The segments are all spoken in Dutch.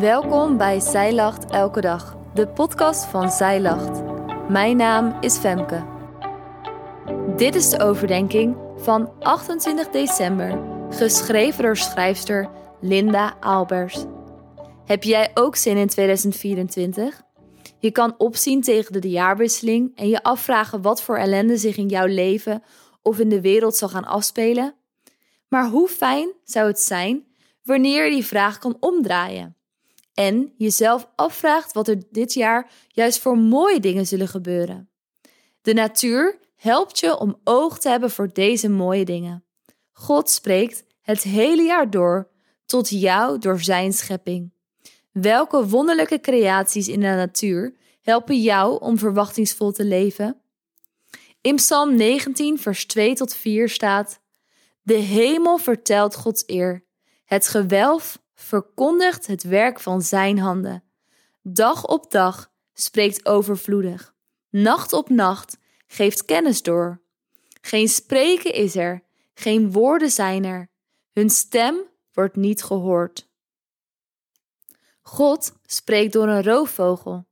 Welkom bij Zij Lacht Elke Dag, de podcast van Zij Lacht. Mijn naam is Femke. Dit is de overdenking van 28 december, geschreven door schrijfster Linda Albers. Heb jij ook zin in 2024? Je kan opzien tegen de jaarwisseling en je afvragen wat voor ellende zich in jouw leven of in de wereld zal gaan afspelen. Maar hoe fijn zou het zijn wanneer je die vraag kan omdraaien en jezelf afvraagt wat er dit jaar juist voor mooie dingen zullen gebeuren. De natuur helpt je om oog te hebben voor deze mooie dingen. God spreekt het hele jaar door tot jou door zijn schepping. Welke wonderlijke creaties in de natuur helpen jou om verwachtingsvol te leven? In Psalm 19, vers 2 tot 4 staat: De hemel vertelt Gods eer, het gewelf verkondigt het werk van Zijn handen. Dag op dag spreekt overvloedig, nacht op nacht geeft kennis door. Geen spreken is er, geen woorden zijn er, hun stem wordt niet gehoord. God spreekt door een roofvogel.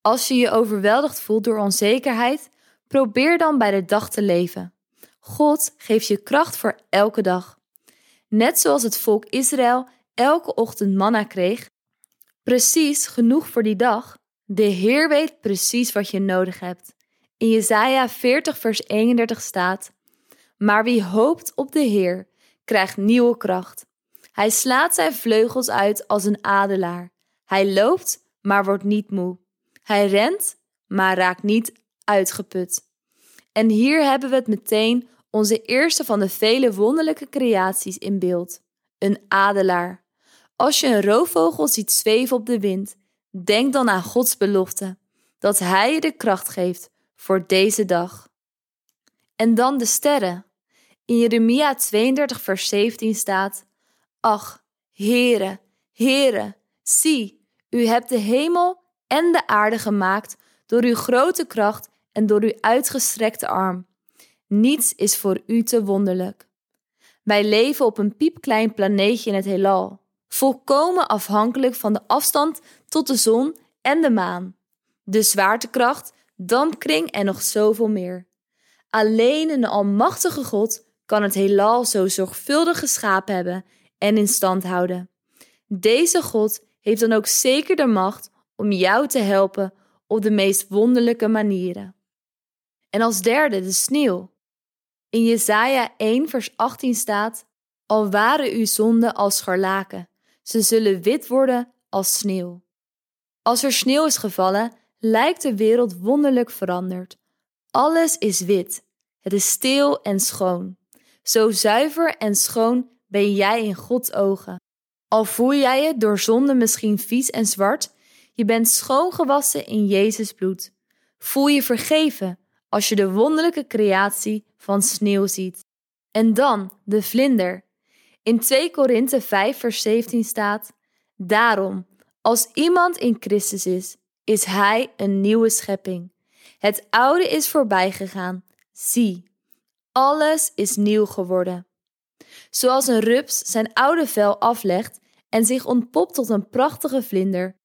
Als je je overweldigd voelt door onzekerheid, probeer dan bij de dag te leven. God geeft je kracht voor elke dag. Net zoals het volk Israël elke ochtend manna kreeg, precies genoeg voor die dag. De Heer weet precies wat je nodig hebt. In Jesaja 40 vers 31 staat: Maar wie hoopt op de Heer, krijgt nieuwe kracht. Hij slaat zijn vleugels uit als een adelaar. Hij loopt, maar wordt niet moe. Hij rent, maar raakt niet uitgeput. En hier hebben we het meteen onze eerste van de vele wonderlijke creaties in beeld: een adelaar. Als je een roofvogel ziet zweven op de wind, denk dan aan Gods belofte dat Hij je de kracht geeft voor deze dag. En dan de sterren. In Jeremia 32, vers 17 staat: Ach, Heere, Heere, zie, u hebt de hemel en de aarde gemaakt door uw grote kracht en door uw uitgestrekte arm. Niets is voor u te wonderlijk. Wij leven op een piepklein planeetje in het heelal volkomen afhankelijk van de afstand tot de zon en de maan, de zwaartekracht, dampkring en nog zoveel meer. Alleen een almachtige God kan het heelal zo zorgvuldig geschapen hebben en in stand houden. Deze God heeft dan ook zeker de macht om jou te helpen op de meest wonderlijke manieren. En als derde de sneeuw. In Jesaja 1 vers 18 staat: Al waren uw zonden als scharlaken, ze zullen wit worden als sneeuw. Als er sneeuw is gevallen, lijkt de wereld wonderlijk veranderd. Alles is wit. Het is stil en schoon. Zo zuiver en schoon ben jij in Gods ogen. Al voel jij je door zonde misschien vies en zwart, je bent schoongewassen in Jezus bloed. Voel je vergeven als je de wonderlijke creatie van sneeuw ziet. En dan de vlinder. In 2 Korinthe 5 vers 17 staat: Daarom, als iemand in Christus is, is hij een nieuwe schepping. Het oude is voorbij gegaan. Zie, alles is nieuw geworden. Zoals een rups zijn oude vel aflegt en zich ontpopt tot een prachtige vlinder,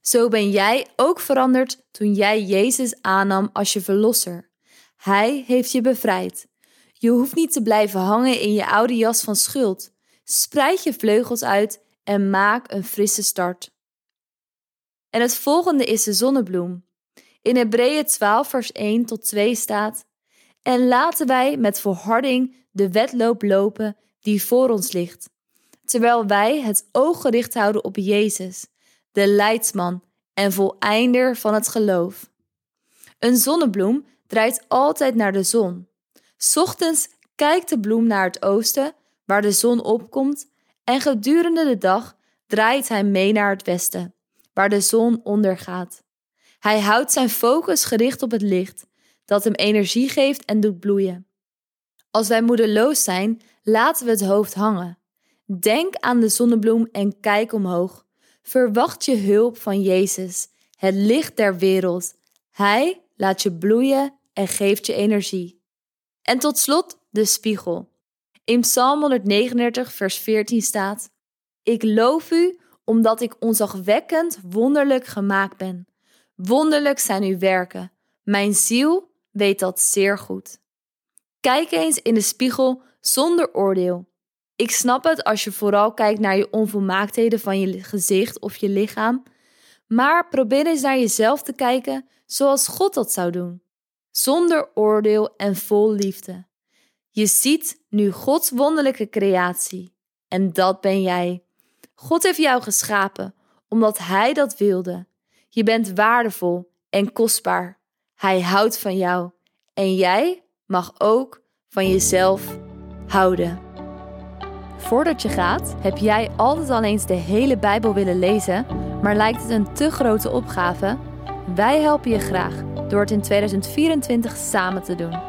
zo ben jij ook veranderd toen jij Jezus aannam als je verlosser. Hij heeft je bevrijd. Je hoeft niet te blijven hangen in je oude jas van schuld. Spreid je vleugels uit en maak een frisse start. En het volgende is de zonnebloem. In Hebreeën 12, vers 1 tot 2 staat: En laten wij met volharding de wedloop lopen die voor ons ligt, terwijl wij het oog gericht houden op Jezus, de leidsman en voleinder van het geloof. Een zonnebloem draait altijd naar de zon. Ochtends kijkt de bloem naar het oosten waar de zon opkomt, en gedurende de dag draait hij mee naar het westen, waar de zon ondergaat. Hij houdt zijn focus gericht op het licht, dat hem energie geeft en doet bloeien. Als wij moedeloos zijn, laten we het hoofd hangen. Denk aan de zonnebloem en kijk omhoog. Verwacht je hulp van Jezus, het licht der wereld. Hij laat je bloeien en geeft je energie. En tot slot de spiegel. In Psalm 139, vers 14 staat: Ik loof u omdat ik onzagwekkend wonderlijk gemaakt ben. Wonderlijk zijn uw werken. Mijn ziel weet dat zeer goed. Kijk eens in de spiegel zonder oordeel. Ik snap het als je vooral kijkt naar je onvolmaaktheden van je gezicht of je lichaam, maar probeer eens naar jezelf te kijken zoals God dat zou doen, zonder oordeel en vol liefde. Je ziet nu Gods wonderlijke creatie en dat ben jij. God heeft jou geschapen omdat Hij dat wilde. Je bent waardevol en kostbaar. Hij houdt van jou en jij mag ook van jezelf houden. Voordat je gaat, heb jij altijd al eens de hele Bijbel willen lezen, maar lijkt het een te grote opgave? Wij helpen je graag door het in 2024 samen te doen.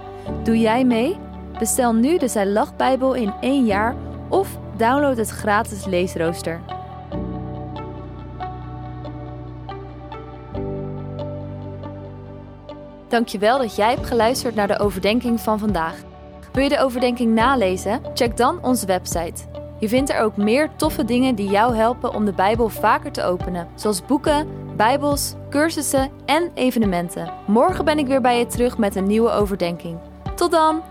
Doe jij mee? Bestel nu de Zij Lach Bijbel in één jaar of download het gratis leesrooster. Dankjewel dat jij hebt geluisterd naar de overdenking van vandaag. Wil je de overdenking nalezen? Check dan onze website. Je vindt er ook meer toffe dingen die jou helpen om de Bijbel vaker te openen, zoals boeken, Bijbels, cursussen en evenementen. Morgen ben ik weer bij je terug met een nieuwe overdenking. Tot dan!